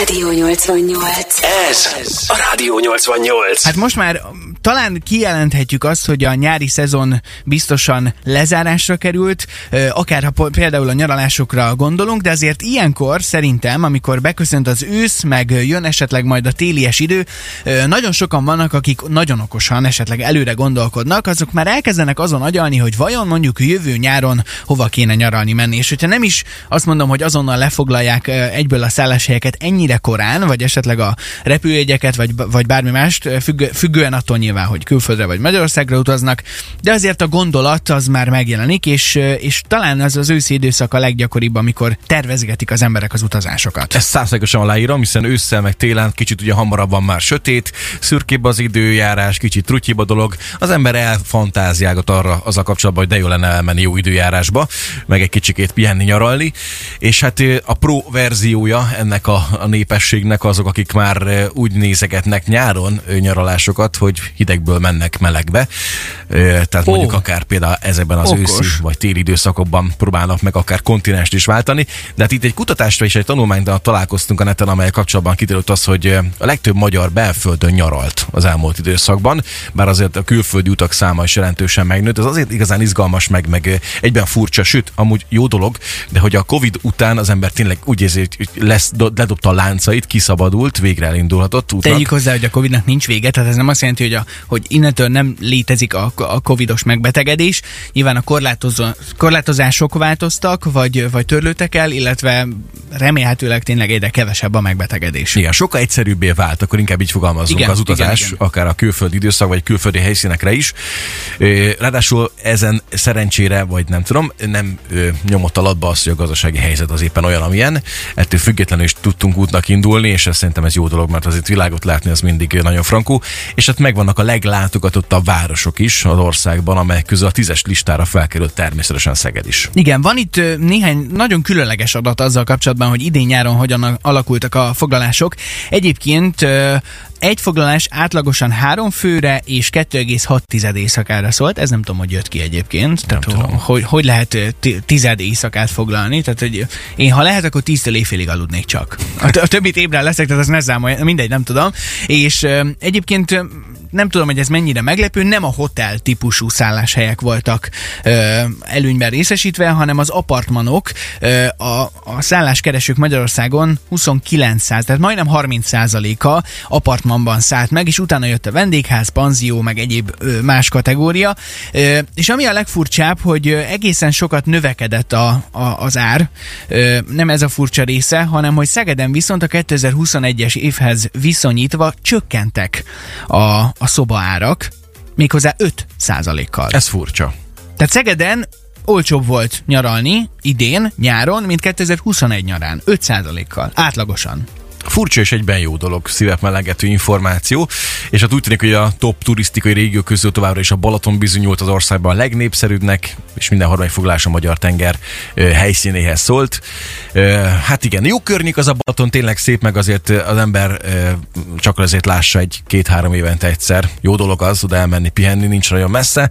Rádió 88. Ez a Rádió 88. Hát most már talán kijelenthetjük azt, hogy a nyári szezon biztosan lezárásra került, akár ha például a nyaralásokra gondolunk, de azért ilyenkor szerintem, amikor beköszönt az ősz, meg jön esetleg majd a télies idő, nagyon sokan vannak, akik nagyon okosan esetleg előre gondolkodnak, azok már elkezdenek azon agyalni, hogy vajon mondjuk jövő nyáron hova kéne nyaralni menni. És hogyha nem is azt mondom, hogy azonnal lefoglalják egyből a szálláshelyeket ennyire korán, vagy esetleg a repülőjegyeket, vagy, vagy bármi mást, ö, függő, függően attól nyilván, hogy külföldre vagy Magyarországra utaznak, de azért a gondolat az már megjelenik, és, ö, és talán ez az őszi időszak a leggyakoribb, amikor tervezgetik az emberek az utazásokat. Ezt százszerűen aláírom, hiszen ősszel meg télen kicsit ugye hamarabb van már sötét, szürkébb az időjárás, kicsit trutyibb a dolog. Az ember elfantáziálgat arra az a kapcsolatban, hogy de jó lenne elmenni jó időjárásba, meg egy kicsikét pihenni, nyaralni. És hát ö, a pro verziója ennek a, a népességnek azok, akik már ö, úgy nézegetnek nyáron nyaralásokat, hogy hidegből mennek melegbe. Tehát Ó. mondjuk akár például ezekben az Okos. őszi vagy téli időszakokban próbálnak meg akár kontinenst is váltani. De hát itt egy kutatásra és egy tanulmányban találkoztunk a neten, amely kapcsolatban kiderült az, hogy a legtöbb magyar belföldön nyaralt az elmúlt időszakban, bár azért a külföldi utak száma is jelentősen megnőtt. Ez azért igazán izgalmas, meg, meg egyben furcsa, sőt, amúgy jó dolog, de hogy a Covid után az ember tényleg úgy érzi, hogy lesz, do- ledobta a láncait, kiszabadult, végre elindulhatott útnak. Tegyük hozzá, hogy a Covid-nak nincs vége, tehát ez nem azt jelenti, hogy, a, hogy innentől nem létezik a, a Covidos megbetegedés. Nyilván a korlátozó, korlátozások változtak, vagy, vagy törlőtek el, illetve remélhetőleg tényleg egyre kevesebb a megbetegedés. Igen, sokkal egyszerűbbé vált, akkor inkább így fogalmazunk Igen, az utazás, igen, igen. akár a külföldi időszak, vagy külföldi helyszínekre is. Ráadásul ezen szerencsére, vagy nem tudom, nem nyomott alatba az, hogy a gazdasági helyzet az éppen olyan, amilyen. Ettől függetlenül is tudtunk útnak indulni, és ez szerintem ez jó dolog, mert azért világot látni az mindig nagyon frankó. És hát megvannak a leglátogatottabb városok is az országban, amelyek közül a tízes listára felkerült természetesen Szeged is. Igen, van itt néhány nagyon különleges adat azzal kapcsolatban, hogy idén nyáron hogyan alakultak a foglalások. Egyébként egy foglalás átlagosan három főre és 2,6 éjszakára szólt. Ez nem tudom, hogy jött ki egyébként. Tehát, tudom. Hogy, hogy lehet tized éjszakát foglalni. Tehát, hogy én ha lehet, akkor tíztől éjfélig aludnék csak. A, t- a többit ébren leszek, tehát az ne számolja, mindegy, nem tudom. És egyébként nem tudom, hogy ez mennyire meglepő, nem a hotel típusú szálláshelyek voltak ö, előnyben részesítve, hanem az apartmanok, ö, a, a szálláskeresők Magyarországon 2900, tehát majdnem 30%-a apartmanban szállt meg, és utána jött a vendégház, panzió, meg egyéb ö, más kategória. Ö, és ami a legfurcsább, hogy egészen sokat növekedett a, a, az ár, ö, nem ez a furcsa része, hanem hogy Szegeden viszont a 2021-es évhez viszonyítva csökkentek a, a szobaárak, méghozzá 5 kal Ez furcsa. Tehát Szegeden olcsóbb volt nyaralni idén, nyáron, mint 2021 nyarán. 5 kal átlagosan. Furcsa és egyben jó dolog, szívek melengető információ, és hát úgy tűnik, hogy a top turisztikai régió közül továbbra is a Balaton bizonyult az országban a legnépszerűbbnek, és minden harmadik foglalás a Magyar tenger ö, helyszínéhez szólt. Ö, hát igen, jó környék az a Balaton, tényleg szép, meg azért az ember ö, csak azért lássa egy-két-három évente egyszer. Jó dolog az, oda elmenni, pihenni, nincs nagyon messze,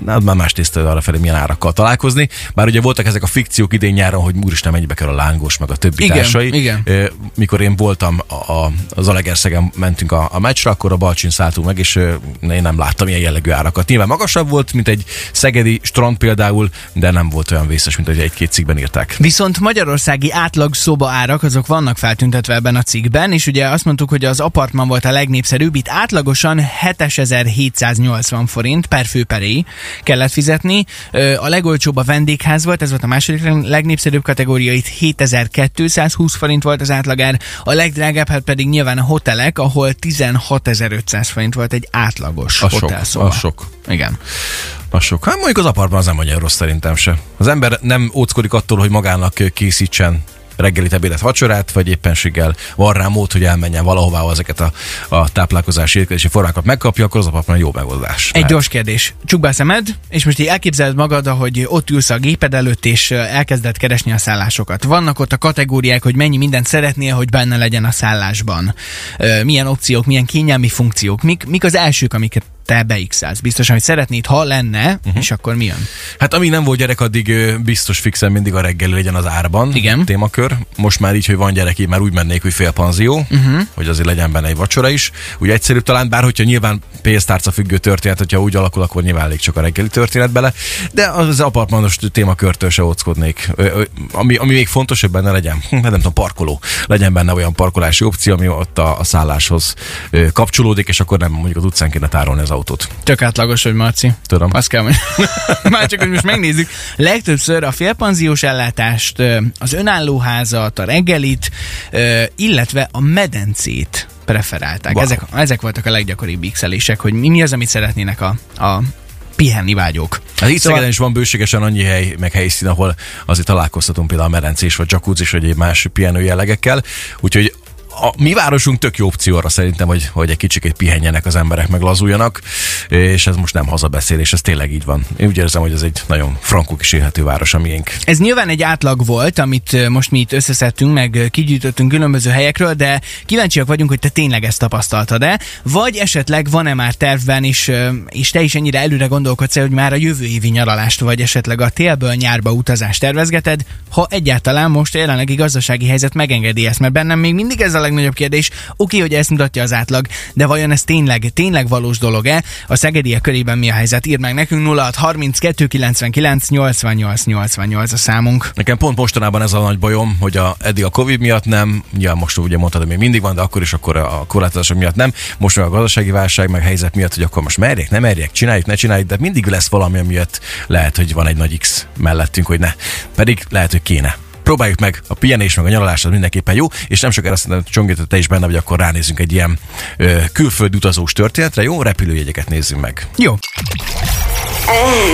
Na, már más tészta arra felé, milyen árakkal találkozni. Bár ugye voltak ezek a fikciók idén nyáron, hogy úristen mennyibe kell a lángos, meg a többi Igen, társai. igen. Ö, mikor én voltam a, a, az Alegerszegen mentünk a, a meccsre, akkor a Balcsin szálltunk meg, és ö, én nem láttam ilyen jellegű árakat. Nyilván magasabb volt, mint egy szegedi strand például, de nem volt olyan vészes, mint hogy egy-két cikkben írták. Viszont magyarországi átlag szoba árak azok vannak feltüntetve ebben a cikkben, és ugye azt mondtuk, hogy az apartman volt a legnépszerűbb, itt átlagosan 7780 forint per fő per éj kellett fizetni. A legolcsóbb a vendégház volt, ez volt a második legnépszerűbb kategória, itt 7220 forint volt az átlagár, a legdrágább hát pedig nyilván a hotelek, ahol 16500 forint volt egy átlagos Az sok, hotelszoba. az sok. Igen. Az sok. Hát mondjuk az apartban az nem olyan rossz szerintem se. Az ember nem óckodik attól, hogy magának készítsen reggelit, ebédet, vacsorát, vagy éppenséggel van rá mód, hogy elmenjen valahová ezeket a, a táplálkozási étkezési formákat megkapja, akkor az apartman jó megoldás. Egy gyors kérdés. Csukd be a szemed, és most így elképzeled magad, hogy ott ülsz a géped előtt, és elkezded keresni a szállásokat. Vannak ott a kategóriák, hogy mennyi mindent szeretnél, hogy benne legyen a szállásban. Milyen opciók, milyen kényelmi funkciók. Mik, mik az elsők, amiket te beixelsz. Biztosan, hogy szeretnéd, ha lenne, uh-huh. és akkor mi jön? Hát amíg nem volt gyerek, addig biztos fixen mindig a reggeli legyen az árban. Igen. Témakör. Most már így, hogy van gyerek, így már úgy mennék, hogy fél panzió, uh-huh. hogy azért legyen benne egy vacsora is. Úgy egyszerűbb talán, bár hogyha nyilván pénztárca függő történet, hogyha úgy alakul, akkor nyilván elég csak a reggeli történet bele. De az apartmanos témakörtől se óckodnék. Ami, ami még fontos, hogy benne legyen, hm, nem tudom, parkoló. Legyen benne olyan parkolási opció, ami ott a, a szálláshoz kapcsolódik, és akkor nem mondjuk az utcán kéne tárolni az autót. Tök átlagos, hogy Marci. Tudom. Azt kell mondani. Már csak, hogy most megnézzük. Legtöbbször a félpanziós ellátást, az önálló házat, a reggelit, illetve a medencét preferálták. Wow. Ezek, ezek voltak a leggyakoribb x hogy mi, mi az, amit szeretnének a, a pihenni vágyók. Hát itt szóval... is van bőségesen annyi hely, meg helyszín, ahol azért találkoztatunk például a medencés, vagy jacuzzi, vagy egy más pihenő jellegekkel. Úgyhogy a mi városunk tök jó opció arra szerintem, hogy, hogy egy kicsikét pihenjenek az emberek, meg lazuljanak, és ez most nem hazabeszélés, ez tényleg így van. Én úgy érzem, hogy ez egy nagyon frankó kis élhető város, a miénk. Ez nyilván egy átlag volt, amit most mi itt összeszedtünk, meg kigyűjtöttünk különböző helyekről, de kíváncsiak vagyunk, hogy te tényleg ezt tapasztaltad-e, vagy esetleg van-e már tervben, és, és te is ennyire előre gondolkodsz, hogy már a jövő évi nyaralást, vagy esetleg a télből nyárba utazást tervezgeted, ha egyáltalán most a jelenlegi gazdasági helyzet megengedi ezt, mert bennem még mindig ez a legnagyobb kérdés. Oké, hogy ezt mutatja az átlag, de vajon ez tényleg, tényleg valós dolog-e? A szegediek körében mi a helyzet? Írd meg nekünk 0632 99 88 88 a számunk. Nekem pont mostanában ez a nagy bajom, hogy a, eddig a Covid miatt nem, ja most ugye mondtad, hogy még mindig van, de akkor is akkor a korlátozások miatt nem. Most meg a gazdasági válság, meg helyzet miatt, hogy akkor most merjek, nem merjek, csináljuk, ne csináljuk, de mindig lesz valami, miatt lehet, hogy van egy nagy X mellettünk, hogy ne. Pedig lehet, hogy kéne. Próbáljuk meg, a pihenés meg a nyaralás az mindenképpen jó, és nem sokára szerintem Csongit, te is benne vagy, akkor ránézünk egy ilyen ö, külföldi utazós történetre, jó? Repülőjegyeket nézzünk meg. Jó,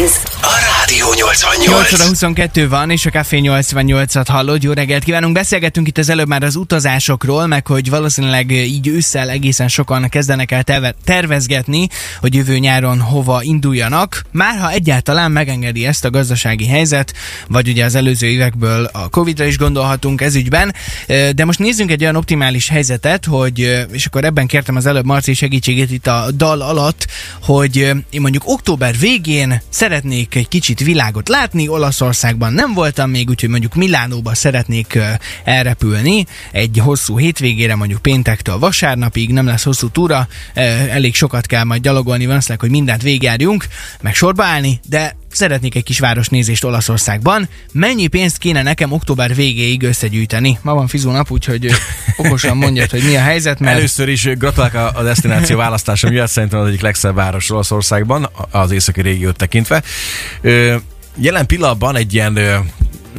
Ez A Rádió 8 88. óra 22 van, és a Café 88-at hallod. Jó reggelt kívánunk! Beszélgettünk itt az előbb már az utazásokról, meg hogy valószínűleg így ősszel egészen sokan kezdenek el terve- tervezgetni, hogy jövő nyáron hova induljanak. Már ha egyáltalán megengedi ezt a gazdasági helyzet, vagy ugye az előző évekből a Covid-ra is gondolhatunk ez ügyben. De most nézzünk egy olyan optimális helyzetet, hogy, és akkor ebben kértem az előbb Marci segítségét itt a dal alatt, hogy én mondjuk október végén szeretnék egy kicsit világot látni, Olaszországban nem voltam még, úgyhogy mondjuk Milánóba szeretnék elrepülni egy hosszú hétvégére, mondjuk péntektől vasárnapig, nem lesz hosszú túra, elég sokat kell majd gyalogolni, valószínűleg, hogy mindent végigjárjunk, meg sorba állni, de szeretnék egy kis városnézést Olaszországban. Mennyi pénzt kéne nekem október végéig összegyűjteni? Ma van fizó nap, úgyhogy okosan mondjad, hogy mi a helyzet, mert Először is gratulálok a destináció választása miatt, szerintem az egyik legszebb város Olaszországban, az északi régiót tekintve. Jelen pillanatban egy ilyen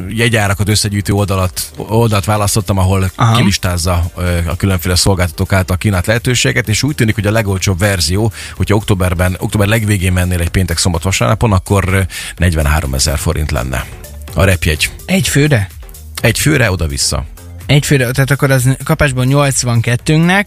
jegyárakat összegyűjtő oldalat, oldalt választottam, ahol Aha. Kilistázza a különféle szolgáltatók által kínált lehetőséget, és úgy tűnik, hogy a legolcsóbb verzió, hogyha októberben, október legvégén mennél egy péntek szombat vasárnapon, akkor ö, 43 ezer forint lenne. A repjegy. egy főre? Egy főre oda-vissza. Egy főre, tehát akkor az kapásból 82-nek,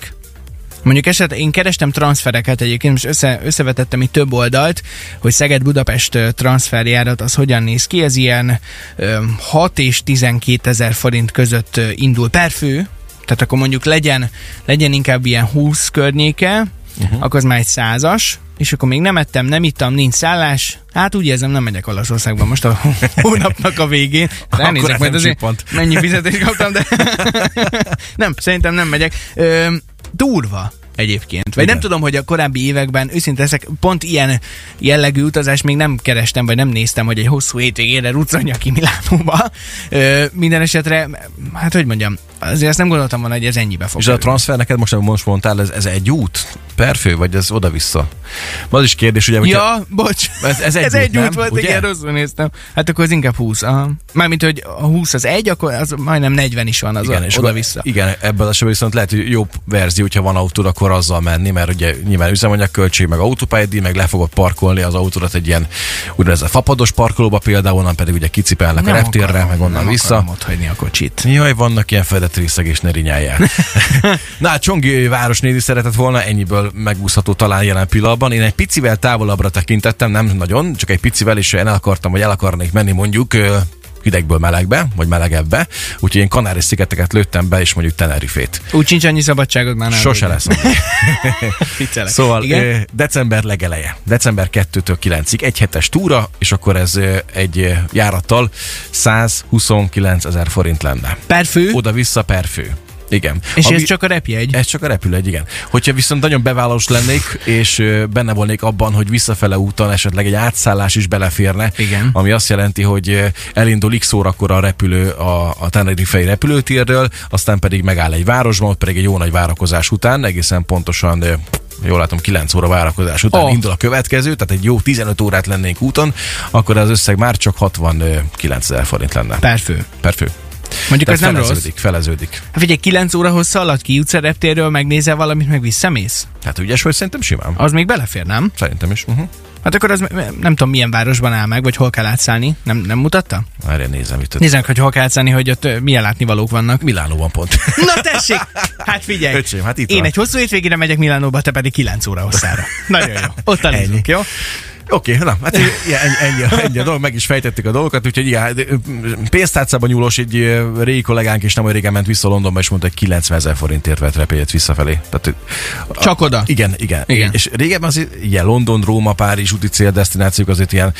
Mondjuk eset, én kerestem transfereket egyébként, most össze, összevetettem itt több oldalt, hogy Szeged-Budapest transferjárat az hogyan néz ki. Ez ilyen ö, 6 és 12 ezer forint között indul per fő, tehát akkor mondjuk legyen, legyen inkább ilyen 20 környéke, uh-huh. akkor az már egy százas, és akkor még nem ettem, nem ittam, nincs szállás, hát úgy érzem, nem megyek Olaszországba most a hónapnak a végén. Ránézek ez majd azért, csippant. mennyi fizetést kaptam, de nem, szerintem nem megyek. Ö, durva egyébként. Vagy Igen. nem tudom, hogy a korábbi években, őszinte ezek pont ilyen jellegű utazás még nem kerestem, vagy nem néztem, hogy egy hosszú hétvégére rucanja ki Milánóba. Ö, minden esetre, hát hogy mondjam, azért azt nem gondoltam volna, hogy ez ennyibe fog És a transfer neked most, most mondtál, ez, ez egy út per fő, vagy ez oda-vissza? Az is kérdés, ugye, hogyha Ja, bocs. Ez- ez egy ez út, egy nem? út volt, Ugye? igen, rosszul néztem. Hát akkor az inkább 20. Aha. Mármint, hogy a 20 az egy, akkor az majdnem 40 is van az igen, a, és oda-vissza. Igen, ebből esetben viszont lehet, hogy jobb verzió, hogyha van autód, akkor azzal menni, mert ugye nyilván üzemanyag költség, meg autópályadíj, meg le fogod parkolni az autódat egy ilyen úgynevezett fapados parkolóba például, onnan pedig ugye kicipelnek a reptérre, akarom, meg onnan nem vissza. ott hagyni a kocsit. Jaj, vannak ilyen fedett részeg és ne rinyálják. Na, Csongi városnézi szeretett volna, ennyiből megúszható talán jelen pillanatban. Én egy picivel távolabbra tekintettem, nem nagyon, csak egy picivel, és el akartam, vagy el akarnék menni mondjuk hidegből melegbe, vagy melegebbe, úgyhogy én Kanári-szigeteket lőttem be, és mondjuk Tenerifét. Úgy sincs annyi szabadságod már. Sose lesz. Szóval Igen? december legeleje, december 2-től 9-ig, egy hetes túra, és akkor ez egy járattal 129 ezer forint lenne. Per fő? Oda-vissza per fő. Igen. És Ami- ez csak a repjegy? ez csak a repülőgy, igen. Hogyha viszont nagyon bevállalós lennék, és benne volnék abban, hogy visszafele úton esetleg egy átszállás is beleférne, Igen. ami azt jelenti, hogy elindul x órakor a repülő a, a Tenerife-i repülőtérről, aztán pedig megáll egy városban, ott pedig egy jó nagy várakozás után, egészen pontosan jól látom, 9 óra várakozás után Oh. oh. indul a következő, tehát egy jó 15 órát lennénk úton, akkor az összeg már csak 69 ezer forint lenne. Per fő. Per fő. Mondjuk ez nem rossz. feleződik, feleződik. Hát figyelj, 9 óra hossza alatt kijutsz a reptérről, megnézel valamit, meg visszamész? Tehát ügyes vagy szerintem simán. Az még belefér, nem? Szerintem is. Uh-huh. Hát akkor az nem tudom milyen városban áll meg, vagy hol kell átszállni. Nem, nem mutatta? Várjál, nézem itt. Nézzük, hogy hol kell átszállni, hogy ott milyen látnivalók vannak. Milánóban pont. Na tessék! Hát figyelj! Öcsém, hát itt Én van. egy hosszú hétvégére megyek Milánóba, te pedig 9 óra hosszára. Nagyon jó. Ott aludunk, jó? Oké, okay, na, hát ennyi, ennyi, ennyi a dolog, meg is fejtettük a dolgokat, úgyhogy igen, pénztárcában nyúlós egy régi kollégánk is nem olyan régen ment vissza Londonba, és mondta, hogy 90 ezer forintért vett repélyet visszafelé. Tehát, Csak oda? Igen, igen, Igen. És régebben azért ilyen London, Róma, Párizs úti céldesztinációk azért ilyen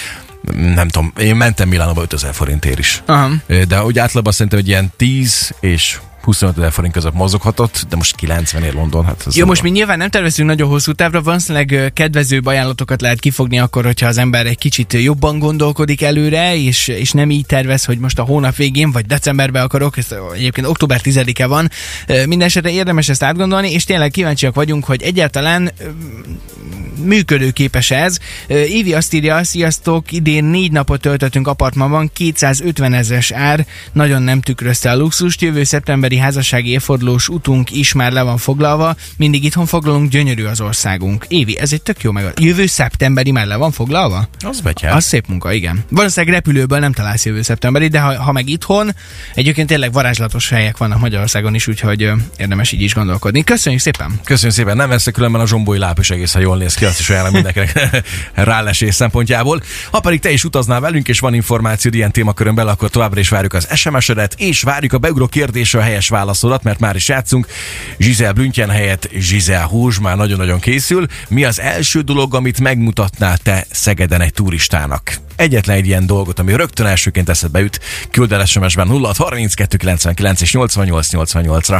nem tudom, én mentem Milánóba 5000 forintért is. Aha. De úgy általában szerintem egy ilyen 10 és 25 ezer forint között mozoghatott, de most 90 ér London, hát ez Jó, most mi nyilván nem tervezünk nagyon hosszú távra, valószínűleg ö, kedvezőbb ajánlatokat lehet kifogni akkor, hogyha az ember egy kicsit jobban gondolkodik előre, és, és nem így tervez, hogy most a hónap végén vagy decemberben akarok, ez egyébként október 10-e van. Ö, Minden esetre érdemes ezt átgondolni, és tényleg kíváncsiak vagyunk, hogy egyáltalán működőképes ez. Évi azt írja, sziasztok, idén négy napot töltöttünk apartmanban, 250 ezres ár, nagyon nem tükrözte a luxust, jövő szeptemberi házassági évfordulós utunk is már le van foglalva, mindig itthon foglalunk, gyönyörű az országunk. Évi, ez egy tök jó meg. Jövő szeptemberi már le van foglalva? Az betyár. Az szép munka, igen. Valószínűleg repülőből nem találsz jövő szeptemberi, de ha, ha meg itthon, egyébként tényleg varázslatos helyek vannak Magyarországon is, úgyhogy érdemes így is gondolkodni. Köszönjük szépen! Köszönjük szépen, nem veszek különben a zsombói láp is egészen jól néz ki, azt is ajánlom mindenkinek rálesés szempontjából. Ha pedig te is utaznál velünk, és van információd ilyen témakörön belül, akkor továbbra is várjuk az SMS-edet, és várjuk a beugró kérdésre a helyes válaszodat, mert már is játszunk. Giselle Blüntjen helyett Giselle Húzs már nagyon-nagyon készül. Mi az első dolog, amit megmutatnál te Szegeden egy turistának? Egyetlen egy ilyen dolgot, ami rögtön elsőként eszedbe jut, küld el SMS-ben 0 32 99 és 88 88-ra.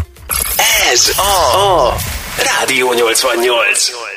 Ez a, a Rádió 88.